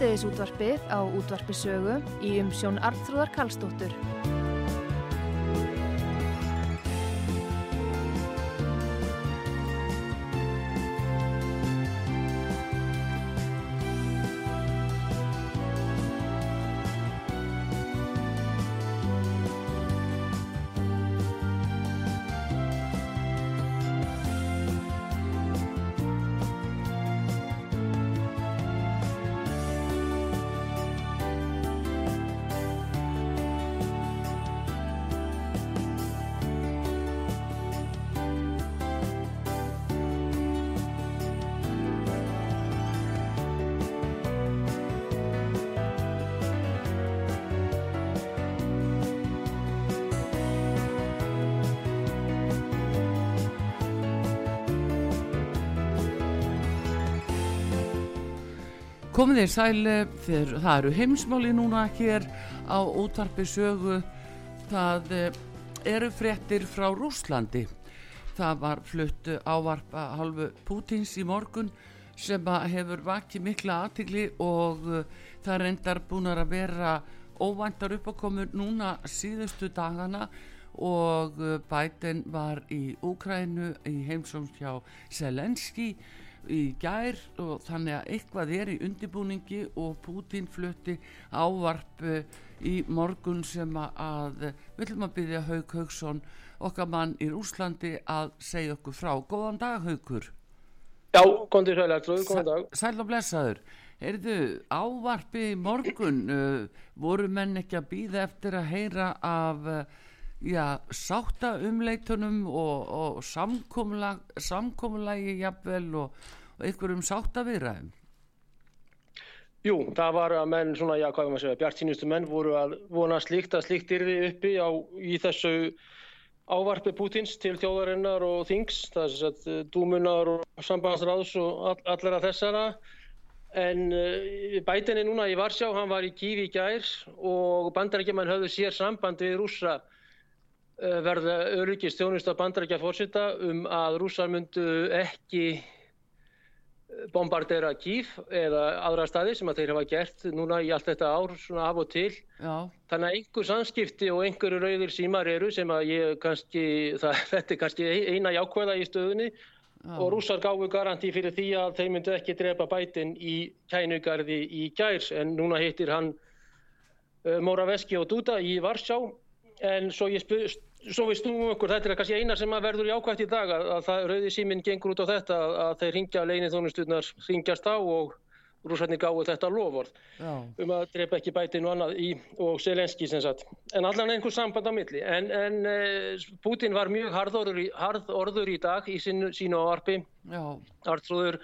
Síðdeðis útvarpið á útvarpisögu í umsjón Arnþróðar Karlsdóttur. Komið þér sæli þegar það eru heimsmáli núna hér á útvarpi sögu. Það eh, eru fréttir frá Rúslandi. Það var flutt ávarpa halvu Pútins í morgun sem hefur vakið mikla aðtigli og eh, það endar búin að vera óvæntar uppákomur núna síðustu dagana og eh, Biden var í Úkrænu í heimsóms hjá Selenski í gær og þannig að eitthvað er í undibúningi og Pútín flutti ávarp eh, í morgun sem að við ætlum að byggja Haug Haugsson okkar mann í Úslandi að segja okkur frá. Góðan dag Haugur. Já, kontur sælægt, góðan dag. Sæl og blessaður. Erðu ávarpi í morgun, uh, voru menn ekki að býða eftir að heyra af uh, já, sátta umleitunum og, og samkómulagi samkómula jafnvel og, og einhverjum sátta viðræðum? Jú, það var að menn svona, já, hvað er maður að segja, bjartínustu menn voru að vona slíkt að slíkt yrði uppi á, í þessu ávarpi Pútins til þjóðarinnar og þings, það er þess að dúmunar og sambandsráðs og all, allra þessara en uh, bætinni núna í Varsjá, hann var í Kífi í gær og bandarækjumann höfðu sér samband við rúsa verða öryggist þjónust að bandarækja fórsita um að rúsar myndu ekki bombardera Kíf eða aðra staði sem að þeir hafa gert núna í allt þetta ár svona af og til Já. þannig að einhver samskipti og einhverju rauðir símar eru sem að ég kannski það, þetta er kannski eina jákvæða í stöðunni Já. og rússar gáðu garanti fyrir því að þeir myndu ekki drepa bætin í kænugarði í gærs en núna heitir hann uh, Moraveski og Duda í Varsjá en svo ég spust Svo við snúum okkur, þetta er kannski eina sem verður jákvæmt í dag að, að rauði síminn gengur út á þetta að, að þeir ringja leinið þónusturnar ringjast á og rúsarnir gáðu þetta Já. um að drepa ekki bætinu annað í og Selenski sem sagt. En allan einhver samband á milli. En, en uh, Putin var mjög harðorður í, harðorður í dag í sínu, sínu áarpi. Artrúður,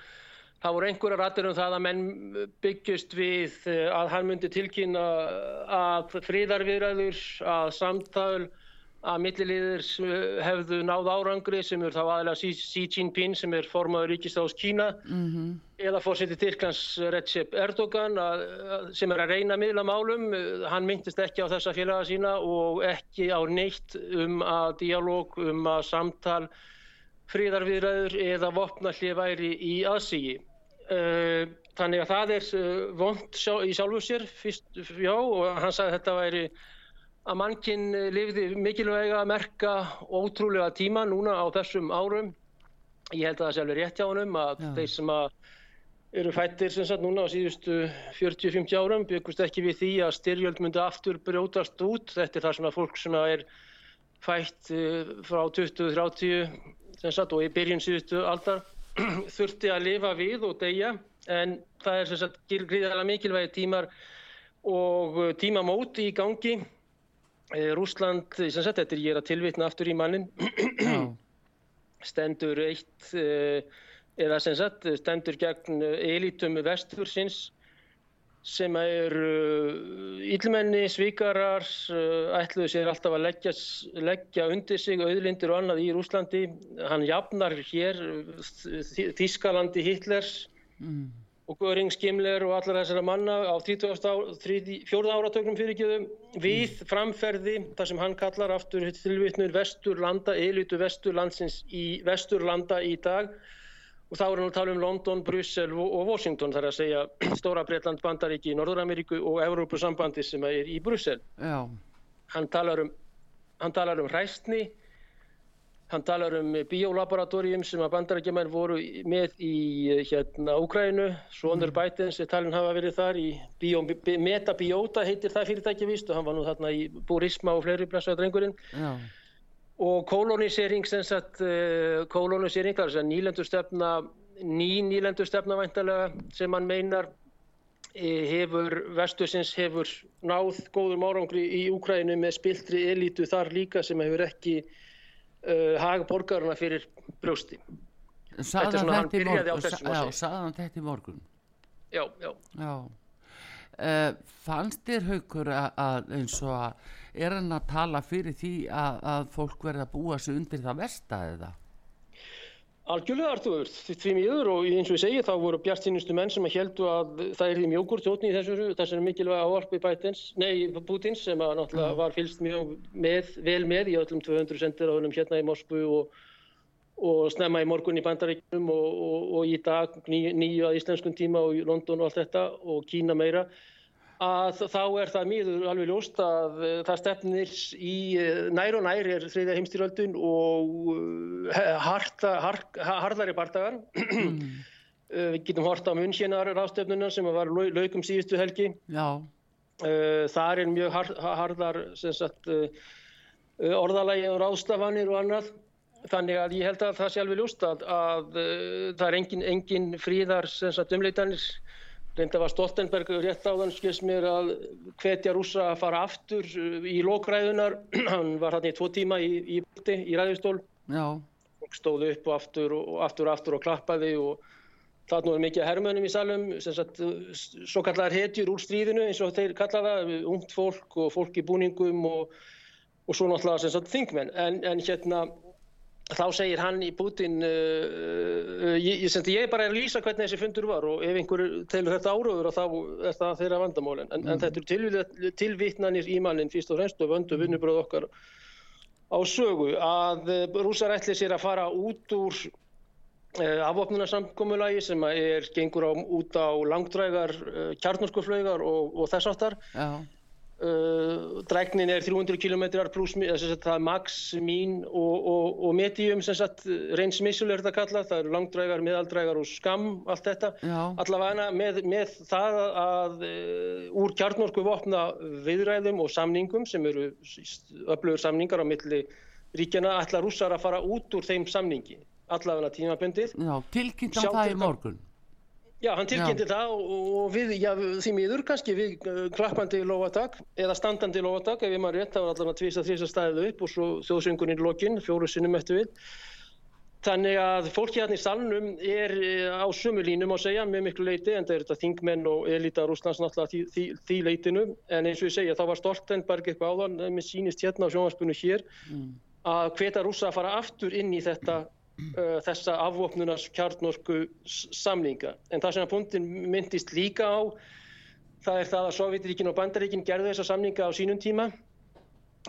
það voru einhverja rættir um það að menn byggjast við að hann myndi tilkynna að fríðarviðræður, að samtal að milliliðir hefðu náð árangri sem er þá aðlega Xi Jinping sem er formaður ríkistáðs Kína mm -hmm. eða fórsetið Tyrklands Recep Erdogan að, sem er að reyna miðla málum. Hann myndist ekki á þessa félaga sína og ekki á neitt um að dialóg, um að samtal, fríðarviðræður eða vopnallið væri í aðsígi. Þannig að það er vond í sjálfu sér fyrst, já, og hann sagði að þetta væri að mannkinn lifði mikilvæga að merka ótrúlega tíma núna á þessum árum. Ég held að það sé alveg rétt hjá honum að Já. þeir sem að eru fættir sem sagt núna á síðustu 40-50 árum byggust ekki við því að styrjöld myndi aftur brjótast út. Þetta er það sem að fólk sem að er fætt frá 20-30 sem sagt og í byrjun síðustu aldar þurfti að lifa við og deyja en það er sem sagt gríðarlega mikilvægi tímar og tímamót í gangi Rúsland, sem sagt, þetta er ég að tilvitna aftur í mannin stendur eitt uh, eða sem sagt stendur gegn elitum vestursins sem eru ílmenni, svíkarar, ætluðu sér alltaf að leggja, leggja undir sig auðlindir og annað í Rúslandi. Hann jafnar hér Þískalandi Hitlers mm. Og Göring Skimler og allar þessara manna á 34. áratögnum fyrirgjöðum við framferði þar sem hann kallar aftur tilvittnur Vesturlanda, elitu Vesturlandsins í Vesturlanda í dag og þá er hann að tala um London, Brussel og Washington þar að segja Stóra Breitland, Bandaríki, Norður-Ameríku og Evrópusambandi sem er í Brussel. Já. Hann talar um, hann talar um hræstni, hann talar um biolaboratorium sem að bandarækjumær voru með í hérna Úkrænu, Svonur mm. Bætens er talin hafa verið þar í bio, Metabiota heitir það fyrirtæki vist og hann var nú þarna í Burisma og fleiri blessaða drengurinn. Já og kolonisering sem sagt uh, kolonisering, það er þess að nýlendustefna ný nýlendustefna væntalega sem hann meinar e, hefur, vestusins hefur náð góður márangri í Úkræninu með spiltri elitu þar líka sem hefur ekki uh, haga borgarna fyrir brjósti. Þetta í morgun? Já, saðan þetta í morgun? Já, já, já. Uh, Fannst þér haugur að eins og að er hann að tala fyrir því að, að fólk verða að búa sig undir það verstaðið það? Algjörlega Artur, því miður og eins og ég segi þá voru bjartinustu menn sem að heldu að það er því mjókur tótni í þessu, þessari mikilvæga áarpi bætins, nei, Pútins sem að náttúrulega var fylst mjög með, vel með í öllum 200 sendir áðunum hérna í Moskvu og, og snemma í morgun í Bandaríkjum og, og, og í dag nýju að íslenskum tíma og í London og allt þetta og Kína meira að þá er það mýður alveg ljóst að eh, það stefnir í eh, nær og nær er þriðja heimstýröldun og eh, harta, har, harðari bardagar. Mm. Við getum hort á munnkjennar ráðstöfnuna sem var laukum síðustu helgi. Já. Það er mjög har, harðar sagt, orðalagi og ráðstafanir og annað. Þannig að ég held að það sé alveg ljóst að, að það er engin, engin fríðar umleitanir Reynda var Stoltenberg rétt áðan skils mér að hvetja rúsa að fara aftur uh, í lókræðunar. Hann var hann í tvo tíma í, í, í ræðistól. Já. Stóði upp og aftur og aftur og aftur og klappaði og það nú er mikið hermönum í salum. Sagt, svo kallar hetjur úr stríðinu eins og þeir kallaða, ungt fólk og fólk í búningum og, og svo náttúrulega þingmenn. En, en hérna þá segir hann í Putin uh, uh, ég, ég, ég er bara að lýsa hvernig þessi fundur var og ef einhver telur þetta áraður þá er það þeirra vandamálin. En, mm. en þetta eru tilvittnanir í mannin fyrst og fremst og vöndu vinnubröð okkar á sögu að uh, rúsar ætli sér að fara út úr uh, afvopnunarsamkommulagi sem er gengur á, út á langdrægar uh, kjarnorskuflögar og, og þess aftar Já Uh, dregnin er 300 km pluss, það er max, mín og, og, og medium reyns missul er þetta kallað, það eru langdrægar, meðaldrægar og skam, allt þetta. Allavega með, með það að uh, úr kjarnorku vopna viðræðum og samningum sem eru öflugur samningar á milli ríkjana, ætla rússar að fara út úr þeim samningi, allavega tímabundið. Já, tilkynnt á það í morgun Já, hann tilkynnti það og, við, já, því miður kannski við uh, klappandi lofatak eða standandi lofatak ef ég maður rétt, það var allavega tvís að þrýsa stæðið upp og svo þjóðsöngunni í lokin, fjóru sinnum eftir við. Þannig að fólki hérna í salnum er uh, á sumu línum á segja með miklu leiti en það er þetta þingmenn og elita Rúslands náttúrulega því, því, því leitinu en eins og ég segja þá var Stoltenberg eitthvað áðan með sínist hérna á sjónvarspunni hér mm. að hveta rúsa að fara aftur inn í þetta uh, þessa afvopnunars kjarnorku samninga. En það sem að punktin myndist líka á, það er það að Sovjetiríkin og Bandaríkin gerðu þessa samninga á sínum tíma.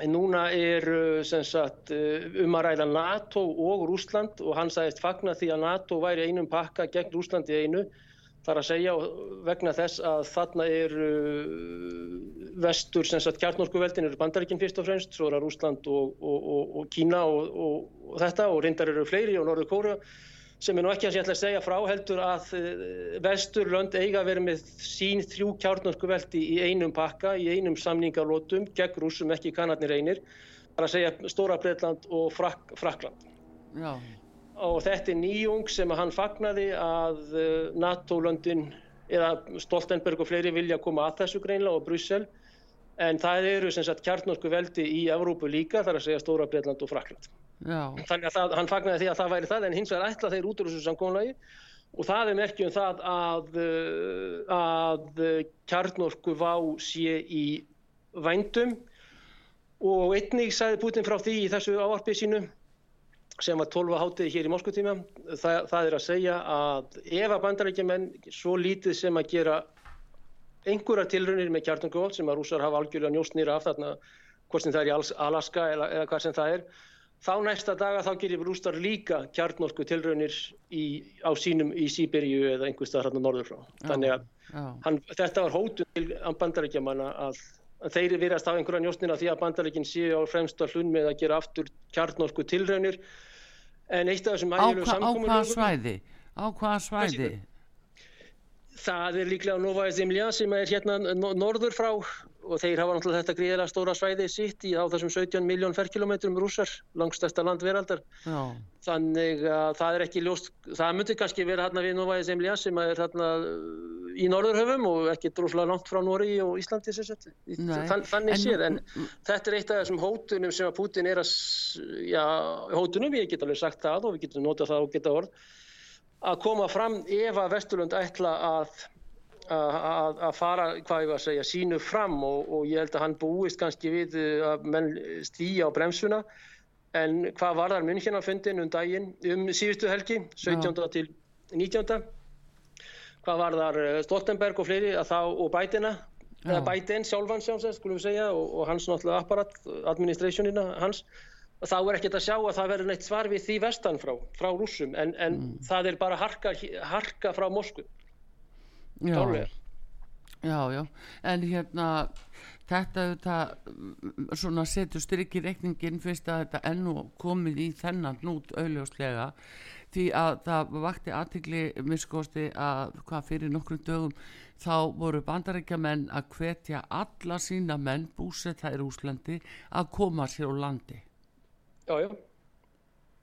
En núna er uh, sagt, uh, um að ræða NATO og Rúsland og hann sagðist fagna því að NATO væri einum pakka gegn Rúslandi einu þar að segja vegna þess að þarna er uh, vestur, sem sagt kjartnorskuveldin eru bandaríkinn fyrst og fremst, svo er það Rúsland og, og, og, og Kína og þetta og reyndar eru fleiri og Norður Kóru sem er nú ekki að að segja frá heldur að uh, vesturlönd eiga vera með sín þrjú kjartnorskuveldi í einum pakka, í einum samningarlótum gegn rúsum, ekki kannarnir einir, þar að segja Stóra Breitland og Frak Frakland. Já og þetta er nýjung sem hann fagnaði að eh, NATO-löndin eða Stoltenberg og fleiri vilja koma að þessu greinlega og Brussel en það eru sem sagt kjartnorsku veldi í Evrópu líka þar að segja Stóra Breitland og Frakland. Já. þannig að það, hann fagnaði því að það væri það en hins vegar ætla þeir út úr þessu samkónulagi og það er merkjum það að, uh, að kjarnorku vá sé í vændum og einnig sagði Putin frá því í þessu áarpið sínu sem var 12 hátið hér í Moskvutíma það, það er að segja að ef að bandarækjumenn svo lítið sem að gera einhverjar tilrunir með kjartungóð sem að rúsar hafa algjörlega njóstnýra af þarna hvort sem það er í Alaska eða, eða hvað sem það er þá næsta daga þá gerir rústar líka kjartnorku tilrunir í, á sínum í Sýberíu eða einhver stað hérna norður frá. Þannig að hann, þetta var hótun til bandarækjamanna að, að þeir virast á einhverja njóstnýra því að bandarækin séu á fremsta hlun með að gera aftur kjartnorku tilrunir en eitt af þessum ægilegu samkominum á hvaða svæði? á hvaða svæði? Það er líklega Nova Zemlja sem er hérna norður frá og þeir hafa náttúrulega þetta gríðilega stóra svæði sitt í á þessum 17 miljón ferkilometrum rúsar, langstæsta land veraldar. Já. Þannig að það er ekki ljóst, það myndir kannski vera hérna við Nova Zemlja sem er hérna í norðurhöfum og ekki droslega langt frá Nóri og Íslandi Þann, þannig séð, en þetta er eitt af þessum hótunum sem að Putin er að, já, hótunum, ég get alveg sagt það og við getum notað það og geta orð að koma fram ef að Vesturlund ætla að, að, að fara, hvað ég var að segja, sínu fram og, og ég held að hann búist kannski við að menn stýja á bremsuna en hvað var þar munn fundin um daginn, um síðustu helgi, 17. Já. til 19. Hvað var þar eh, Stoltenberg og fleiri þá, og Bætina, eða Bætin sjálfan sjálfsagt, skulum við segja, og, og hans náttúrulega apparat, administrationina hans, þá er ekkert að sjá að það verður neitt svar við því vestan frá, frá rúsum en, en mm. það er bara harka, harka frá Moskvu já. já, já en hérna þetta, þetta svona setur styrkir reikningin fyrst að þetta ennu komið í þennan nút auðljóslega því að það vakti aðtikli miskosti að hvað fyrir nokkrum dögum þá voru bandarækja menn að hvetja alla sína menn búsetta í Úslandi að koma sér á landi Já, já.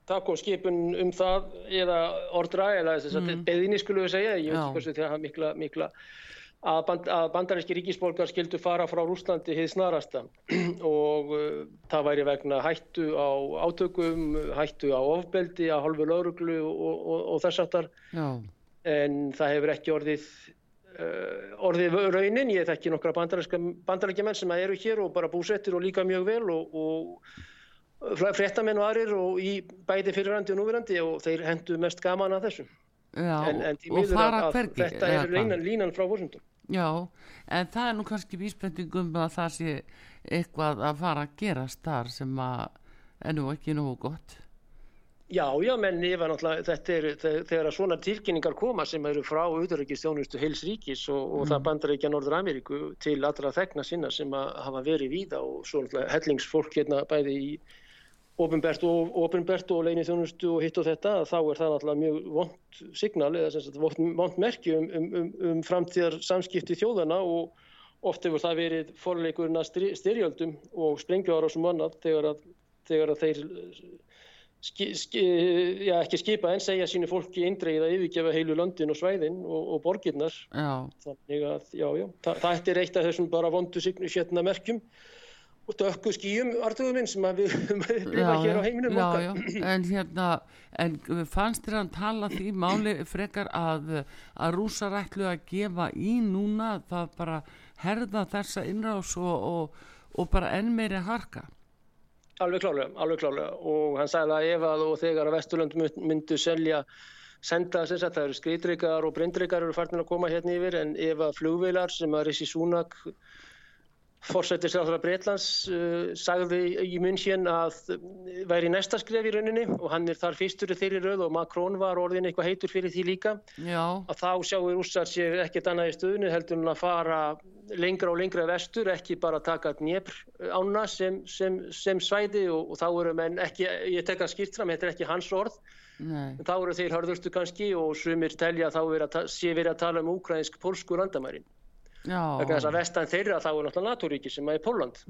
Það kom skipun um það eða ordra eða mm. beðinni skulum við segja, ég veit ekki hversu því að það mikla, mikla að, band, að bandarinski ríkisborgar skildu fara frá Rúslandi hið snarasta. Og uh, það væri vegna hættu á átökum, hættu á ofbeldi, á halvu lauruglu og, og, og þess aftar en það hefur ekki orðið uh, orðið raunin, ég þekki nokkra bandarækja menn sem eru hér og bara búsettir og líka mjög vel og, og fréttamenn og aðrir og í bæði fyrirrandi og núverandi og þeir hendu mest gaman að þessu. Já, en, en og fara að, hvergi þetta er línan, línan frá vorsundum Já, en það er nú kannski vísbendingum að það sé eitthvað að fara að gerast þar sem að er nú ekki nógu gott. Já, já, menn þetta er þegar svona tilkynningar koma sem eru frá auðvitaðrikistjónustu heils ríkis og, og mm. það bandar ekki að Norður Ameríku til allra þegna sinna sem að hafa verið víða og svo hellingsfólk hérna bæði í ofinbert og, og leinið þjónustu og hitt og þetta þá er það náttúrulega mjög vond signal eða vond merki um, um, um, um framtíðar samskipti þjóðana og oft hefur það verið forleikurinn að styrjöldum og sprengjuára sem annað þegar að, þegar að þeir ski, ski, já, ekki skipa en segja sínu fólki eindreið að yfirgefa heilu löndin og svæðin og, og borginnar þannig að já, já, það, það er eitt af þessum bara vondu signusjetna merkjum. og dökku skýjum artuðum minn sem við lifa hér á heiminum já, já. en hérna en fannst þér að tala því máli frekar að, að rúsar ætlu að gefa í núna það bara herða þessa innrás og, og, og bara enn meiri harka? Alveg klálega, alveg klálega og hann sagði að ef að og þegar að Vesturlund myndu selja senda þess að það eru skriðdryggar og brindryggar eru farin að koma hérna yfir en ef að flugveilar sem að Rissi Súnak Forsættisráðara Breitlands uh, sagði í hérna að væri næsta skref í rauninni og hann er þar fyrstur í þeirri rauð og Macron var orðin eitthvað heitur fyrir því líka. Já. að þá sjáu rússar sér ekkert annað í stöðinu heldur en að fara lengra og lengra vestur, ekki bara taka Dnepr ána sem, sem, sem svæði og, og þá eru menn ekki, ég tek að skýrt fram, þetta er ekki hans orð. Þá eru þeir hörðustu kannski og sumir telja þá sé verið að tala um ukrainsk-polsku landamærin vegna þess að vestan þeirra þá er náttúrulega NATO-ríki sem er Póland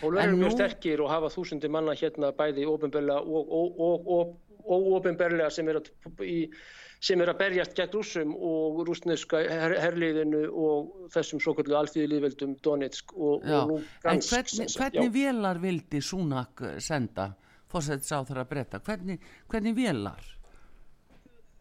Póland mjög nú... sterkir og hafa þúsundi manna hérna bæði ofinberlega og óofinberlega sem er sem er að berjast gegn rúsum og rúsneska her herliðinu og þessum svo kallu alþýðilíðveldum Donetsk og, og Lugansk. En hvernig, hvernig velar vildi Súnak senda fórsættis á þeirra breyta hvernig, hvernig velar?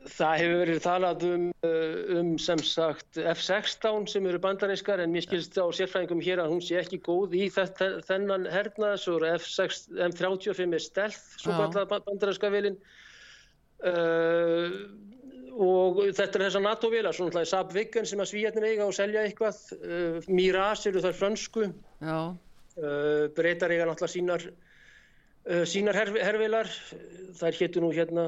Það hefur verið talað um, uh, um sem sagt F-16 sem eru bandarískar en mér skilst á sérfræðingum hér að hún sé ekki góð í þetta, þennan hernaðs og F-35 er stelð svo kallað bandaríska vilin uh, og þetta er þessar NATO-vilar svona hlæði Saab Viggen sem að svíjarnir eiga og selja eitthvað. Uh, Mirage eru þar fransku uh, breytar eiga náttúrulega sínar sínar her hervilar, þær héttu nú hérna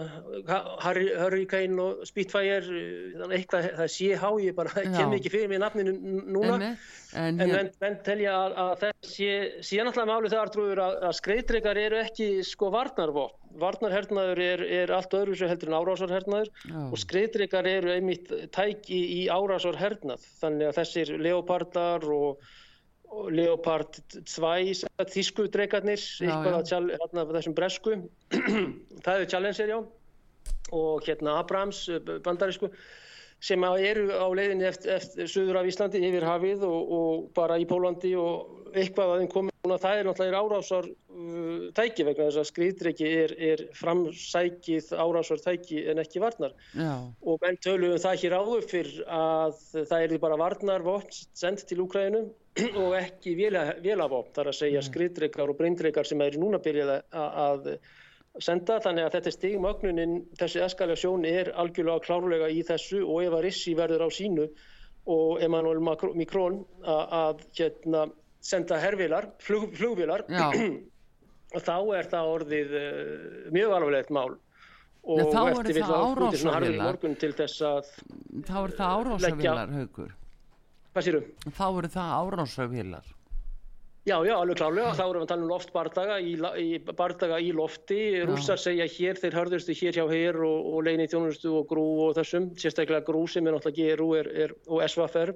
Hurricane og Spitfire, uh, eitthvað, það er CH, ég bara kem ekki fyrir mig nafninu núna, en, en menn, menn telja að, að sé, sé náttúrulega máli það artrúður að, að skreitreikar eru ekki sko varnarvopn, varnarhernaður er, er allt öðru sem heldur en árásarhernaður og skreitreikar eru einmitt tæki í árásarhernað, þannig að þessir leopardar og Leopard 2 þísku dreikarnir eitthvað af þessum bresku. Það er Challenger já. Og hérna Abrams eh, bandarísku sem eru á leiðinni eftir, eftir söður af Íslandi yfir hafið og, og bara í Pólandi og eitthvað að þeim núna það er náttúrulega árásar uh, tæki vegna þess að skriðdreki er, er framsækið árásar tæki en ekki varnar. Já. og menn tölu um það hér áður fyrr að það er bara varnarvopn sendt til Úkrænum og ekki vélavopn þar að segja skriðdrekar og breyndrekar sem er núna byrjað að senda. Þannig að þetta stigmögnunin þessi eskalasjón er algjörlega klárlega í þessu og ef að rissi verður á sínu og Emmanuel Macron að hérna, senda hervilar, flug, flugvilar og þá er það orðið uh, mjög alvarlegt mál og Nei, eftir við þá út í svona harfið morgun til þess að þá er það árásavilar haugur hvað sérum? þá eru það árásavilar Já, já, alveg klálega. Þá erum við að tala um loftbardaga í, í, bardaga í lofti. Rússar segja hér, þeir hörðustu hér hjá hér og, og leginni þjónustu og grú og þessum. Sérstaklega grú sem er náttúrulega GRU er, er, og SVFR,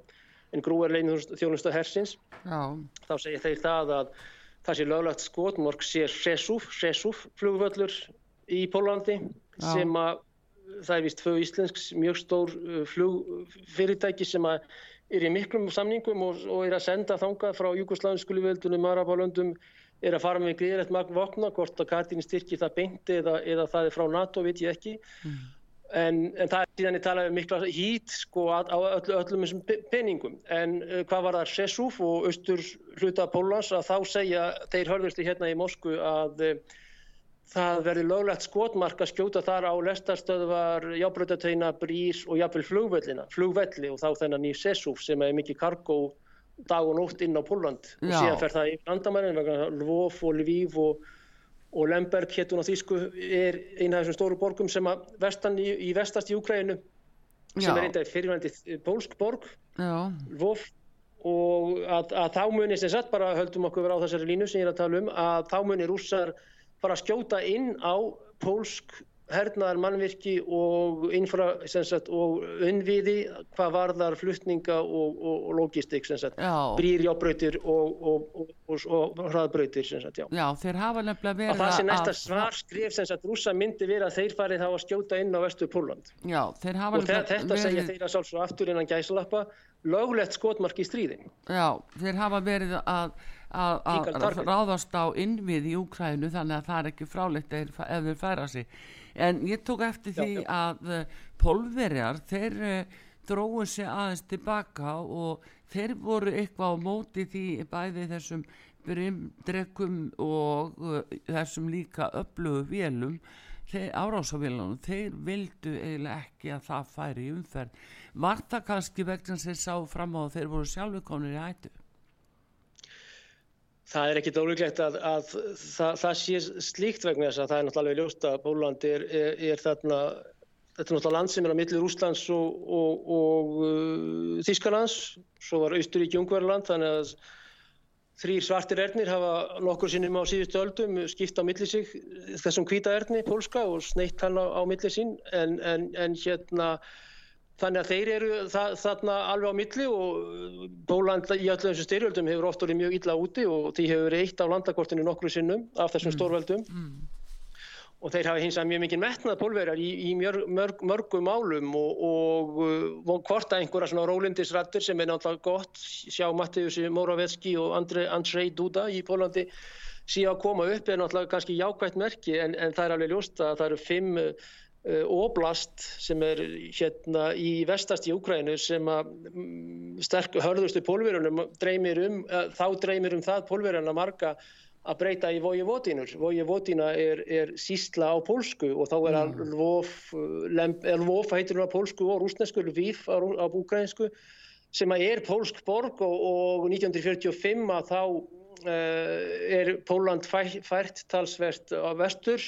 en grú er leginni þjónustu hersins. Já. Þá segja þeir það að það sé löglegt skotmorg sé Resúf, flugvöllur í Pólandi já. sem að það er vist tvö íslensks mjög stór uh, flugfyrirtæki sem að er í miklum samningum og, og er að senda þangað frá Júkoslavinsku lífveldunum, Arabálöndum, er að fara með gríðrætt magn vopna, hvort að Katín styrki það beinti eða, eða það er frá NATO, veit ég ekki. Mm. En, en það er síðan ég talaði um mikla hít sko á öllu, öllum þessum peningum. En uh, hvað var það? Sessúf og austur hluta Pólans að þá segja, þeir hörðustu hérna í Moskvu að uh, það verði löglegt skotmark að skjóta þar á lestarstöðvar, jábröðateina, brís og jáfnvel flugvellina, flugvelli og þá þennan í Sessúf sem er mikið kargó dag og nótt inn á Póland og síðan fer það í landamærin vegna Lvov og Lviv og, og Lemberg héttun á Þísku er eina af þessum stóru borgum sem að vestan í, í vestast í Ukraínu sem Já. er einnig fyrirvændi pólsk borg Lvov og að, að þá munir sem sagt bara höldum okkur vera á þessari línu sem ég er að tala um að þá munir rússar bara skjóta inn á pólsk hernaðar mannvirki og, og unnviði hvað varðar flutninga og, og, og logistik brýrjábröytir og hraðbröytir já. já, þeir hafa nefnilega verið að það sé næsta svar skrif rúsa myndi verið að þeir farið þá að skjóta inn á vestu Póland já, þeir hafa og þetta verið... segja þeir að sálsum aftur innan gæslappa löglegt skotmark í stríðin já, þeir hafa verið að að ráðast á innvið í Úkrænu þannig að það er ekki frálegt ef þeir færa sig. En ég tók eftir því já, já. að uh, pólverjar þeir uh, dróðu sig aðeins tilbaka og þeir voru eitthvað á móti því bæði þessum brimdrekum og uh, þessum líka öflugu vélum árásavélunum, þeir vildu eiginlega ekki að það færi umferð. Var það kannski vegna sem þeir sá fram á þeir voru sjálfukonir í ættu Það er ekkit ólíklegt að, að það, það sé slíkt vegna þess að það er náttúrulega ljóst að Pólandi er, er, er þarna, þetta er náttúrulega land sem er á millir Úslands og, og, og uh, Þískalands, svo var Austurík Jungverðland þannig að þrýr svartir erðnir hafa nokkur sinnum á síðustu öldum skipt á milli sig þessum hvita erðni, pólska og sneitt hann á, á milli sín. En, en, en hérna Þannig að þeir eru það, þarna alveg á milli og Bóland í öllu þessu styrjöldum hefur oft verið mjög illa úti og því hefur verið eitt af landakortinu nokkru sinnum af þessum mm. stórveldum mm. og þeir hafa hins vegar mjög mikið metnað pólverjar í, í mörg, mörg, mörgum málum og, og, og hvort að einhverja svona rólindisrættur sem er náttúrulega gott, sjá Mattiusi Moravetski og Andrei, Duda í Pólandi síðan að koma upp er náttúrulega kannski jákvægt merki en, en það er alveg ljóst að það eru fimm uh, oblast sem er hérna í vestast í Úkrænu sem að um, sterk hörðustu pólverjunum dreymir um, uh, þá dreymir um það pólverjana marga að breyta í vojevodinur. Vojevodina er, er sísla á pólsku og þá er mm. Lvov, Lvov heitir hún á pólsku og rúsnesku, Lviv á, á ukrainsku sem er pólsk borg og, og 1945 að þá uh, er Póland fæ, fært talsvert á vestur,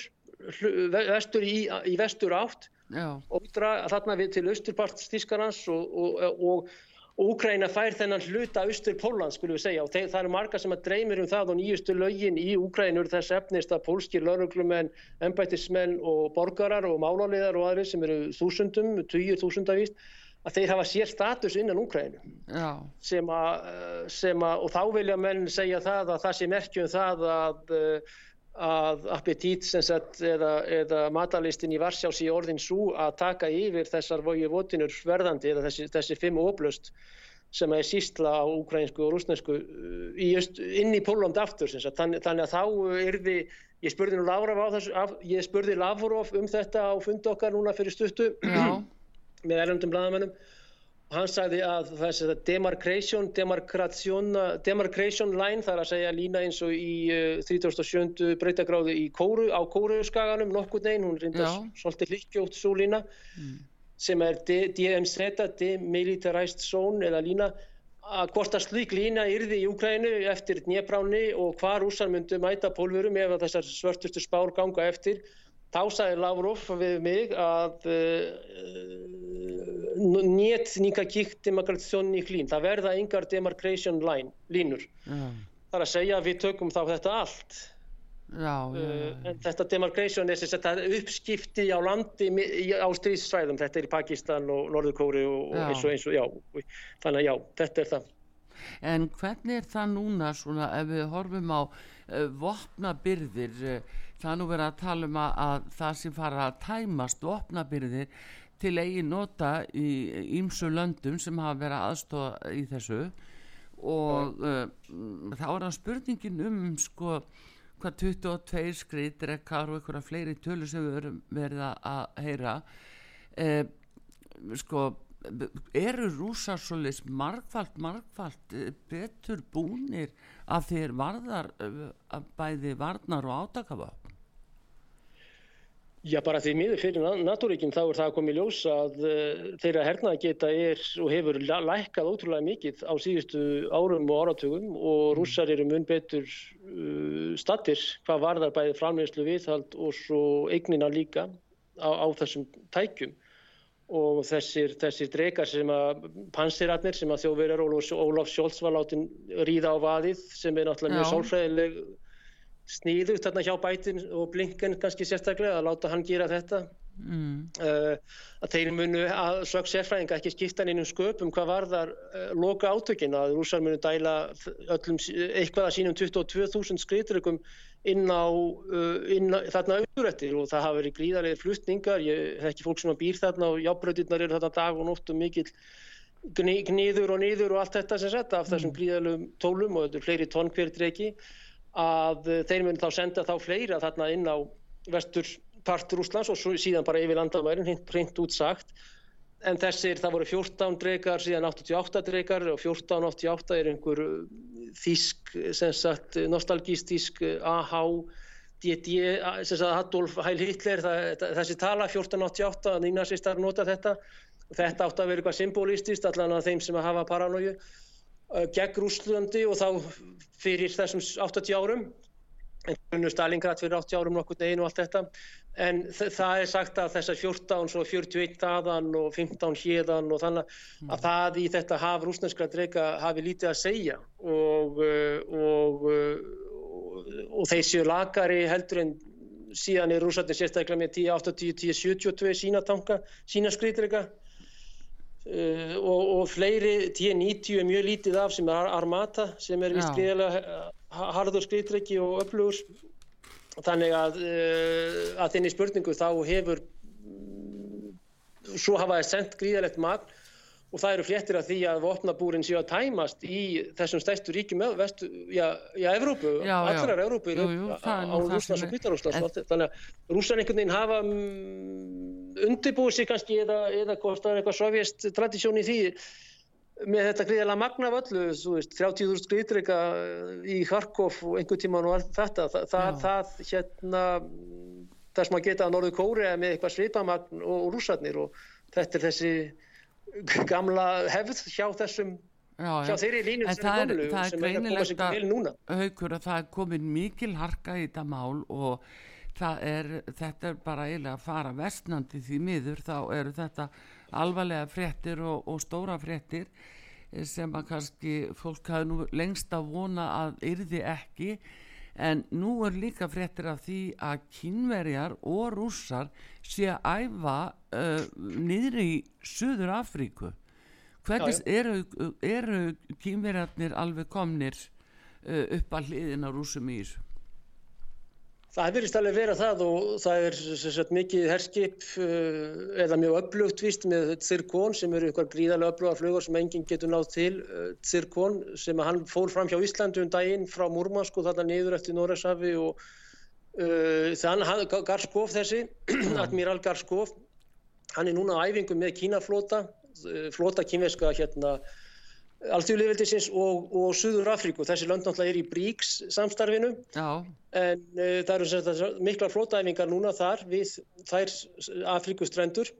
vestur í, í vestur átt. Já. og þarna við til austurpart Stískarans og, og, og Úkræna fær þennan hluta austur Póland skulum við segja. Og það eru marga sem að dreymir um það og nýjustu lögin í Úkrænur þess efnist að pólskir lauruglumenn, embætismenn og borgarar og málarleðar og aðri sem eru þúsundum, tugir þúsundavíst að þeir hafa sér status innan Úkrænu sem að, sem að og þá vilja menn segja það að það sé merkjum það að að appetít sagt, eða, eða matalistin í Varsjás í orðin svo að taka yfir þessar voju votinur verðandi eða þessi, þessi fimm óblöst sem er sístla á ukrainsku og rúsnesku uh, í, inn í Póland aftur sagt, þannig, þannig að þá er við ég spurði nú Lavrov á þessu af, ég spurði Lavrov um þetta á fund okkar núna fyrir stuttu með erlendum bladamennum Hann sagði að þessi demarcation, demarcation line, það er að segja lína eins og í uh, 37. breytagráðu í kóru, á kóruskaganum nokkur neginn, hún reyndast svolítið líkjótt svo lína, mm. sem er DMZ, Demilitarized Zone eða lína, að hvort að slík lína yrði í Úkrænu eftir Dnjebráni og hvað rúsar myndu mæta pólverum ef þessar svörtustu spár ganga eftir, Þá sagði Lavrov við mig að eh, eh, nétt nikakíkt demokratsjónni klín. Það verða yngar demarcation line, línur. Mm. Það er að segja að við tökum þá þetta allt. Já, eh, já, já. En þetta demarcation er þess að þetta er uppskipti á landi á stríðsvæðum. Þetta er í Pakistan og Norðurkóri og eins og eins og já. Þannig að já, þetta er það. En hvernig er það núna svona ef við horfum á vopnabyrðir, uh, það er nú verið að tala um að, að það sem fara að tæmast vopnabyrðir til eigin nota í ímsu löndum sem hafa verið aðstofa í þessu. Og uh, þá er það spurningin um sko hvað 22 skriðir ekkar og einhverja fleiri tölur sem við verum verið að heyra. Eh, sko eru rúsar svolítið margfald margfald eh, betur búnir að þeir varðar eh, bæði varnar og átakafa Já, bara því miður fyrir natúríkinn þá er það að koma í ljós að uh, þeirra hernaða geta er og hefur lækkað ótrúlega mikið á síðustu árum og áratugum og mm. rússar eru mun betur uh, stattir hvað varðar bæði framleyslu viðhald og svo eignina líka á, á þessum tækjum og þessir, þessir drekar sem að pansiratnir sem að þjóðverjar Ólaf Sjólds var látin ríða á vaðið sem er náttúrulega mjög sálfræðileg sníðugt þarna hjá bætin og blinken kannski sérstaklega að láta hann gera þetta mm. uh, að þeir munu að sög sérfræðinga ekki skipta inn um sköpum hvað var þar uh, loka átökin að rúsar munu dæla öllum, eitthvað að sínum 22.000 skriðtrökkum inn á, uh, inn á þarna auðrættir og það hafa verið gríðarlega flutningar, ég hef ekki fólk sem býr þarna og jábröðirnar eru þarna dag og nótt og mikill gníður og nýður og allt þetta sem setta af þessum mm. gríðarlegum tólum og þetta er fleiri dregi að þeir mun þá senda þá fleira þarna inn á vestur part Rúslands og síðan bara yfir landamærin hreint útsagt en þessir það voru 14 dreikar síðan 88 dreikar og 1488 er einhver eh, þísk sagt, nostalgístísk AH DD, sem sagt Adolf Heil Hitler það, þessi tala 1488 að nýnasistar nota þetta. Þetta átt að vera eitthvað symbolistist allan að þeim sem að hafa paranóju Uh, gegn Rúslandi og þá fyrir þessum 80 árum. En Stalingrad fyrir 80 árum nokkur neginn og allt þetta en það er sagt að þessar 14 svo 41 þaðan og 15 hérðan og þannig mm. að það í þetta haf rúsneskra dreika hafi lítið að segja og uh, og, og, og þeir séu lagari heldur en síðan er rúsarnir sérstaklega með 1080, 1072 sína tanka, sína skriðdreika Uh, og, og fleiri T90 er mjög lítið af sem er Armata sem er vist greiðilega harður skriðtrekki og öflugur þannig að, að þinni spurningu þá hefur svo hafa það sendt gríðalegt magn og það eru fléttir af því að vopnabúrin séu að tæmast í þessum stæstu ríkjum vestu, já, já, Evrópu, Já, já. allrar Evrópu Jú, jú, á á sem og þetta. þannig að rússan einhvern veginn hafa mm, undirbúið sig kannski eða, eða er eitthvað sovjest tradísjón í því með þetta gríðalega magna af öllu, þú veist, 30.000 skriðdreika í Kharkov og einhvern tíman og allt þetta, það, það, það hérna, þess maður geta að Norður Kórea með eitthvað svipamagn og, og rússarnir og þetta er þessi gamla hefð hjá þessum já, hjá já. þeirri línu En sem það er gömlu sem er að koma sig að- vel núna haukur að það er komin mikil harka í þetta mál og er, þetta er bara eiginlega að fara vestnandi því miður þá eru þetta alvarlega fréttir og, og stóra fréttir eh, sem að kannski fólk hafi nú lengst að vona að yrði ekki. En nú er líka fréttir af því að kínverjar og rússar sé að æfa uh, niður í Suður Afríku hvernig eru, eru kínverjarnir alveg komnir uh, upp að hliðina rúsum í þessu Það hefur vist alveg verið það og það er sagt, mikið herskip uh, eða mjög öflugt víst með Zirkon sem eru ykkur gríðarlega öfluga flugur sem enginn getur náð til uh, Zirkon sem hann fór fram hjá Íslandi um daginn frá Múrmansk og þarna niður eftir Noregshafi og uh, þannig hann, Garskov þessi, Admiral Garskov hann er núna á æfingu með Kínaflota flota kínveska hérna alþjóðlifildisins og, og Suður Afríku. Þessi lönd náttúrulega er í BRICS samstarfinu. Já, en uh, það eru sagt mikla flótaæfingar núna þar við þær Afríkustrendur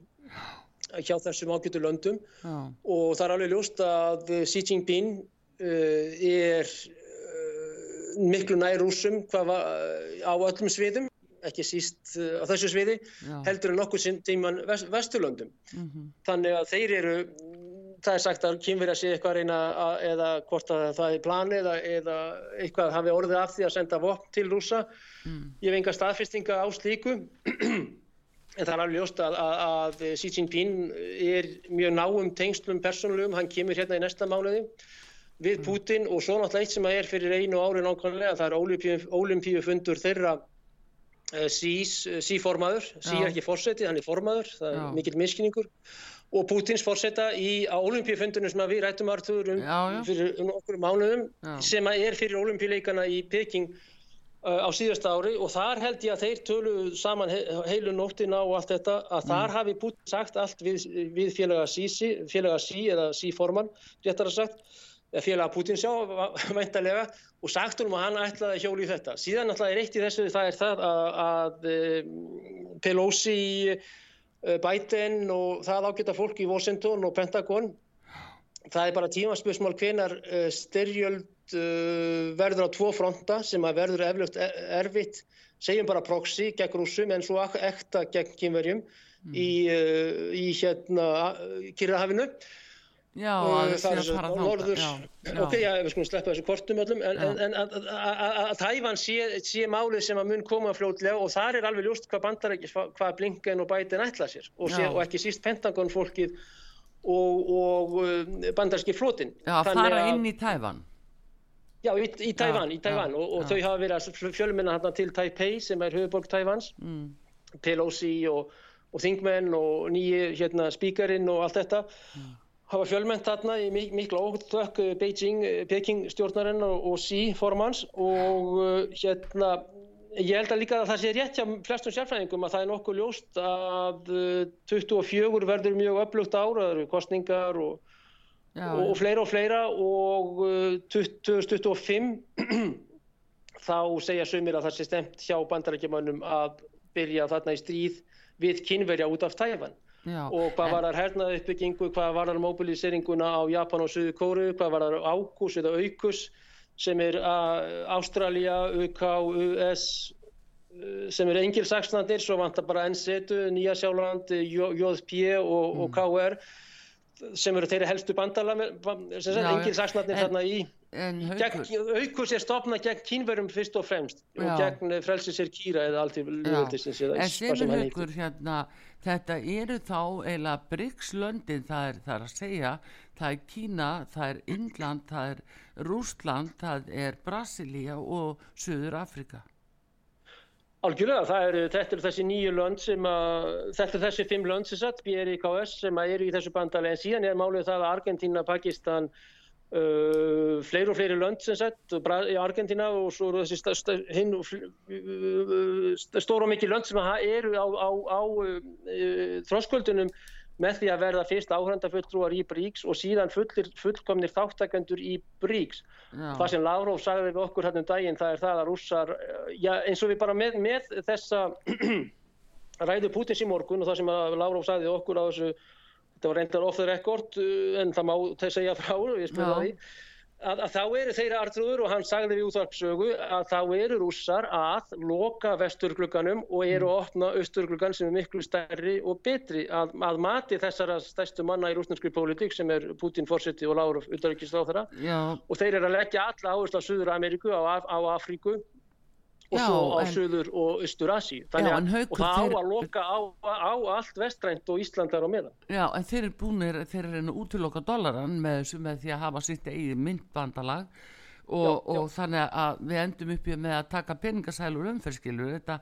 hjá þessum ágætu löndum. Já, og það er alveg ljóst að Xi Jinping uh, er uh, miklu nær var, á öllum sviðum ekki síst á þessu sviði já. heldur en nokkuð sinn tíman vest, vesturlöndum. Mhm, þannig að þeir eru það er sagt að kynverja sé eitthvað að reyna að, eða hvort að það er plani eða, eða eitthvað hafi orðið af því að senda vopn til rúsa mm, ég hef enga staðfestinga á slíku. En það er alveg ljóst að, að, að Xi Jinping er mjög náum tengslum persónulegum, hann kemur hérna í næsta mánuði við Putin og svo náttúrulega eitt sem er fyrir einu ári nákvæmlega, það er olimpíu fundur þeirra uh, Xís, Xi formaður, Xi Já. er ekki fórseti, hann er formaður, það er Já. mikill miskinningur og Putins fórseta í, á olimpíufundunum sem við rættum Artur um, Já, já. fyrir um okkur mánuðum Já. sem er fyrir olimpíuleikana í Peking uh, á síðasta ári og þar held ég að þeir tölu saman he heilu nóttina og allt þetta að Mm. þar hafi Putin sagt allt við, við félaga sí, félaga sí eða sí formann, réttar að sagt félaga Putin sjá, væntalega og sagt honum að hann ætlaði að hjóla í þetta síðan er eitt í þessu, það er það að, að um, Pelosi Biden og það ágæta fólk í Washington og Pentagon. Það er bara tímaspörsmál hvenar uh, styrjöld uh, verður á tvo fronta sem að verður eflust erfitt. Segjum bara proxy gegn rússum en svo ekta gegn kynverjum í, uh, í hérna Kyrrahafinu já, að það er að svo fara norður, ok, já, við skulum sleppa þessu kortum öllum, en, en, en að, að, að, að Tævan sé, sé málið sem að mun koma fljótlega og þar er alveg ljóst hvað bandar hvað Blinken og Biden ætla sér og, sé, og ekki síst Pentagon fólkið og, og uh, bandarski flotin. já, að fara inn í Tævan. Já, í, í Tævan, Já, í Tævan já, og, og þau hafa verið að fjölminna hérna til Taipei sem er höfuborg Tævans, mm, Pelosi og, og þingmenn og nýji hérna spíkarinn og allt þetta hafa fjölmennt þarna í mik mikla óttök Beijing, eh, Peking stjórnarinn og, og Xi formans og uh, hérna ég held að líka að það sé rétt hjá flestum sérfræðingum að það er nokkuð ljóst að uh, 24 verður mjög öflugt ára, það eru kostningar og já, og, og fleira og fleira og uh, 2025 þá segja sumir að það sé stemt hjá bandarækjumannum að byrja þarna í stríð við kynverja út af Tæfan já, og hvað en- var þar hernaði uppbyggingu, hvað var þar mobiliseringuna á Japan og Suður Kóru, hvað var þar ákus eða aukus sem er Ástralja, UK, US sem eru engilsakslandir, svo vantar bara NSETU, Nýja Sjáland, JP og, og KR sem eru þeirri helstu bandala sem Já, sagt já. engilsakslandir En- þarna í en aukus er stopnað gegn kínverum fyrst og fremst og Já. gegn frelsis er kýra eða allt í lögaldisins eða en hvað sem sem er hann haukur heitir. hérna þetta eru þá eiginlega BRICS-löndin það er, það er að segja. Það er Kína, það er Indland það er Rústland, það er Brasilia og Suður Afrika Algjörlega, er, þetta eru þessi nýju lönd sem að, þetta eru þessi fimm lönd sem satt, BRIKS sem að eru í þessu bandali en síðan er málið það að Argentina, Pakistan, uh, fleiri og fleiri lönd sem satt, í Argentina og svo eru þessi stóra og mikið lönd sem eru á, á, á uh, þróskvöldunum með því að verða fyrst áhrandafulltrúar í BRICS og síðan fullir, fullkomnir þáttakendur í BRICS. Já. Það sem Lavrov sagði við okkur hérna um daginn það er það að rússar, já, eins og við bara með, með þessa ræðu Pútins í morgun og það sem Lavrov sagði okkur á þessu, þetta var reyndar off the record en það má að segja frá að, að þá eru þeirra artrúður og hann sagði við útvarpsögu að þá eru rússar að loka vesturglugganum og eru að opna austurgluggan sem er miklu stærri og betri. Að, að mati þessara stærstu manna í rúsnarskri pólitík sem er Putin fórseti og þeirra og þeir eru að leggja alla áherslu á Suður Ameríku, á, á Afríku og já, svo á en, Suður og Östur Asi þannig já, og það á að loka á, á allt vestrænt og Íslandar á meðan. Já, en þeir eru búinir, þeir eru útiloka dollaran með, með því að hafa sitt eigið myndbandalag. Og, já, og þannig að við endum uppið með að taka peningasælur umferðskilur þetta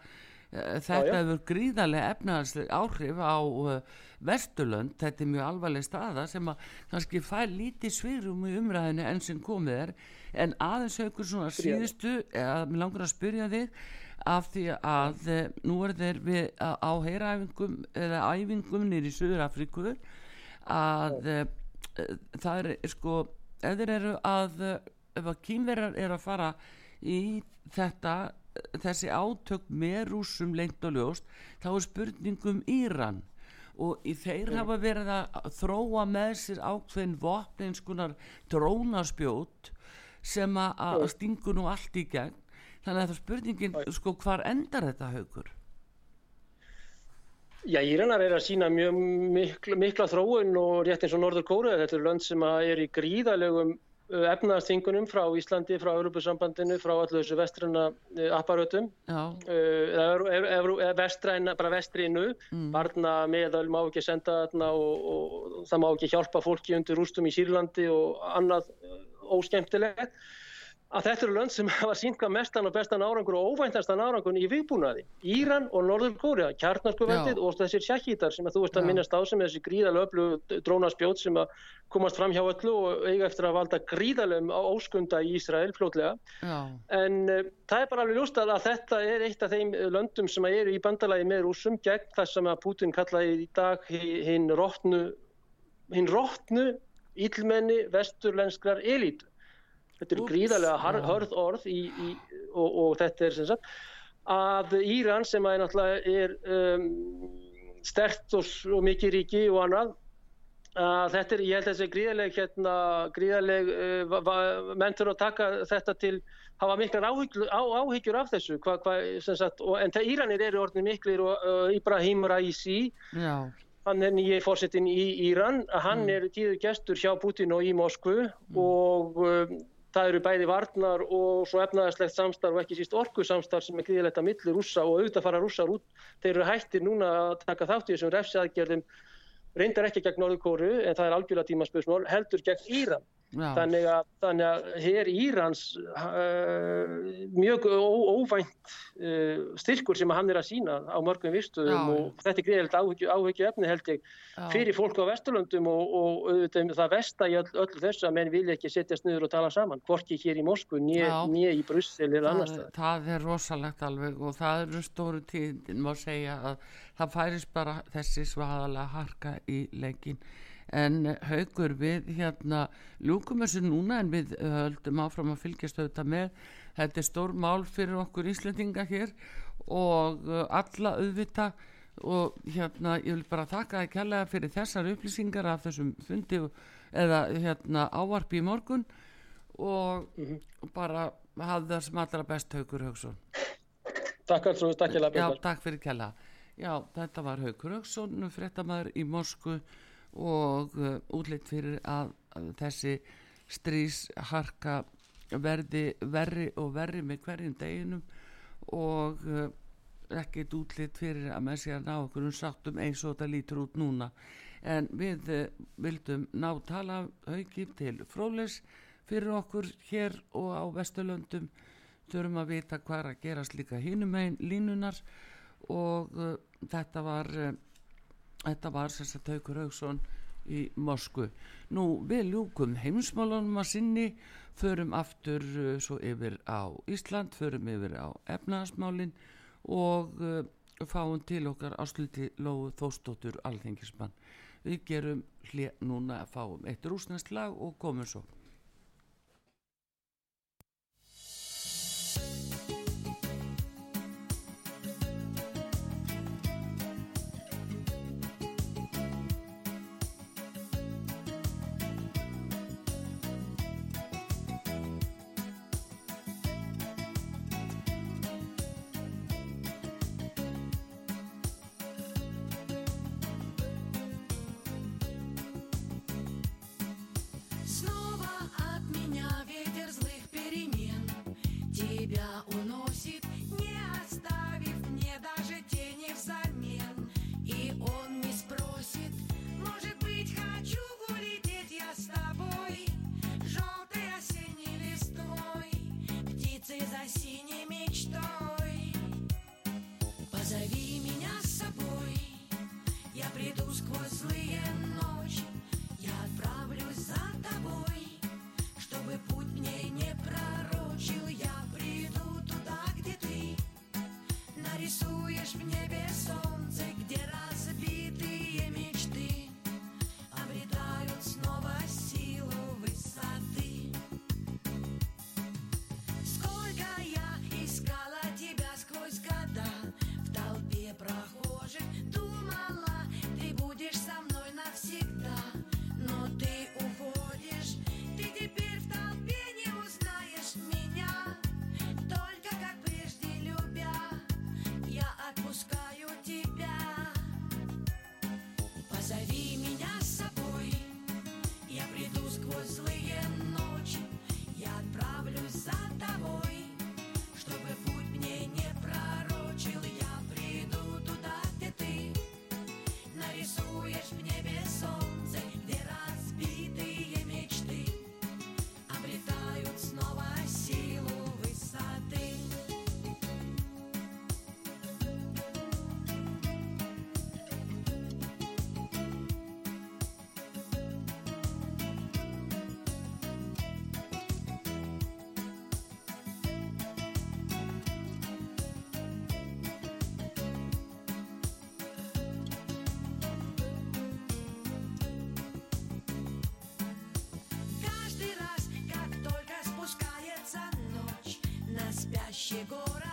Eh, þetta hefur gríðarlega efnaðarslega áhrif á uh, Vesturlönd, þetta er mjög alvarleg staða sem að kannski fær lítið svirum í umræðinu enn sem komið er. En aðeins aukur svona síðustu eða mér langar að spyrja þig af því að uh, nú er þeir við á heyraæfingum eða æfingum nýri í Suður Afríku að uh, það er sko ef þeir eru að ef að kýmverðar eru að fara í þetta þessi átök með rúsum lengt og ljóst þá er spurningum Íran og í þeir mm. hafa verið að þróa með sér ákveðin vopninskunar drónaspjót sem að mm. stingu nú allt í gegn þannig að það er spurningin mm. sko hvar endar þetta haugur? Já, Íranar er að sína mjög mikla, mikla þróun og rétt eins og Norður Kóru þetta er lönd sem er í gríðalegum Uh, efnaðarþingunum frá Íslandi, frá Europasambandinu, frá allu þessu vestrana uh, apparötum uh, eða vestræna, bara vestrinu. Mm. barna meðal má ekki senda þarna og, og, og það má ekki hjálpa fólki undir rústum í Sýrlandi og annað óskemtilegt að þetta eru lönd sem hafa sínkað mestan og bestan árangur og óvæntastan árangur í viðbúnaði. Íran og Norður Kórea, kjarnarskuvendið og þessir sjakkítar sem að þú veist að minnast á sem þessi gríðalöflu drónaspjót sem að komast fram hjá öllu og eiga eftir að valda gríðalöfum á óskunda í Ísrael fljótlega. Já. En uh, það er bara alveg ljúst að þetta er eitt af þeim löndum sem eru í bandalagi með rúsum gegn það sem að Putin kallaði í dag hinn rótnu, hinn rótnu ílmenni vesturlenskrar elítu þetta eru gríðarlega har, hörð orð í, í, og, og þetta er sem sagt að Íran sem að náttúrulega er um, stert og, og mikið ríki og annað að þetta er, ég held að þessi gríðarleg hérna, gríðarleg uh, mentur að taka þetta til hafa miklar áhyggjur, á, áhyggjur af þessu hva, hva, sagt, og, en það Íranir eru orðin miklir og uh, Ibrahim Raisi Já hann er nýjið fórsetin í Íran, hann mm. er tíðu gestur hjá Putin og í Moskvu mm. og um, það eru bæði varnar og svo efnaðarslegt samstarf og ekki síst orku samstarf sem er gríðilegt að milli rúsa og auðvitað fara rússar út. Þeir eru hættir núna að taka þátt í þessum refsiaðgerðum reyndar ekki gegn Norðurkóru en það er algjörlega tímaspöðsmál heldur gegn Íran. Þannig að, þannig að hér Írans uh, mjög óvænt uh, styrkur sem hann er að sína á mörgum vistuðum og þetta er greiðilegt áhyggju, áhyggju efni held ég Já. fyrir fólk á Vesturlundum og, og, og það vesta í öll, öll þess að menn vilja ekki setjast niður og tala saman, hvorki hér í Moskvu nýja í Brussel eða annar stað. Það er rosalegt alveg og það eru stóru tíðin má segja að það færis bara þessi svaðalega harka í leikin en haugur við hérna lúkum þessu núna en við höldum áfram að fylgjast auðvitað með. Þetta er stór mál fyrir okkur íslendinga hér og uh, alla auðvita og hérna ég vil bara þakka það kærlega fyrir þessar upplýsingar af þessum fundi eða hérna ávarpi í morgun og mm -hmm. bara hafði það sem allra best haugur Haugsson Takk alls, takk kærlega Já, takk fyrir kærlega. Já, þetta var Haugur Haugsson fréttamaður í Moskvu og uh, útlitt fyrir að, að þessi strísharka verði verri og verri með hverjum deginum og uh, ekkert útlitt fyrir að með sér ná okkur um sáttum eins og þetta lítur út núna. En við uh, vildum ná tala haugip til frólis fyrir okkur hér og á Vesturlöndum. Þurfum að vita hvað er að gerast líka hinum einn línunar og uh, þetta var uh, þetta var sérstaklega Taukur Haugsson í Moskvu. Nú við ljúkum heimsmálunum að sinni förum aftur uh, svo yfir á Ísland, förum yfir á efnaðasmálin og uh, fáum til okkar ásliti Lóðu Þóstóttur alþengismann. Við gerum hlið núna að fáum eitt rúsnest lag og komum svo. llegó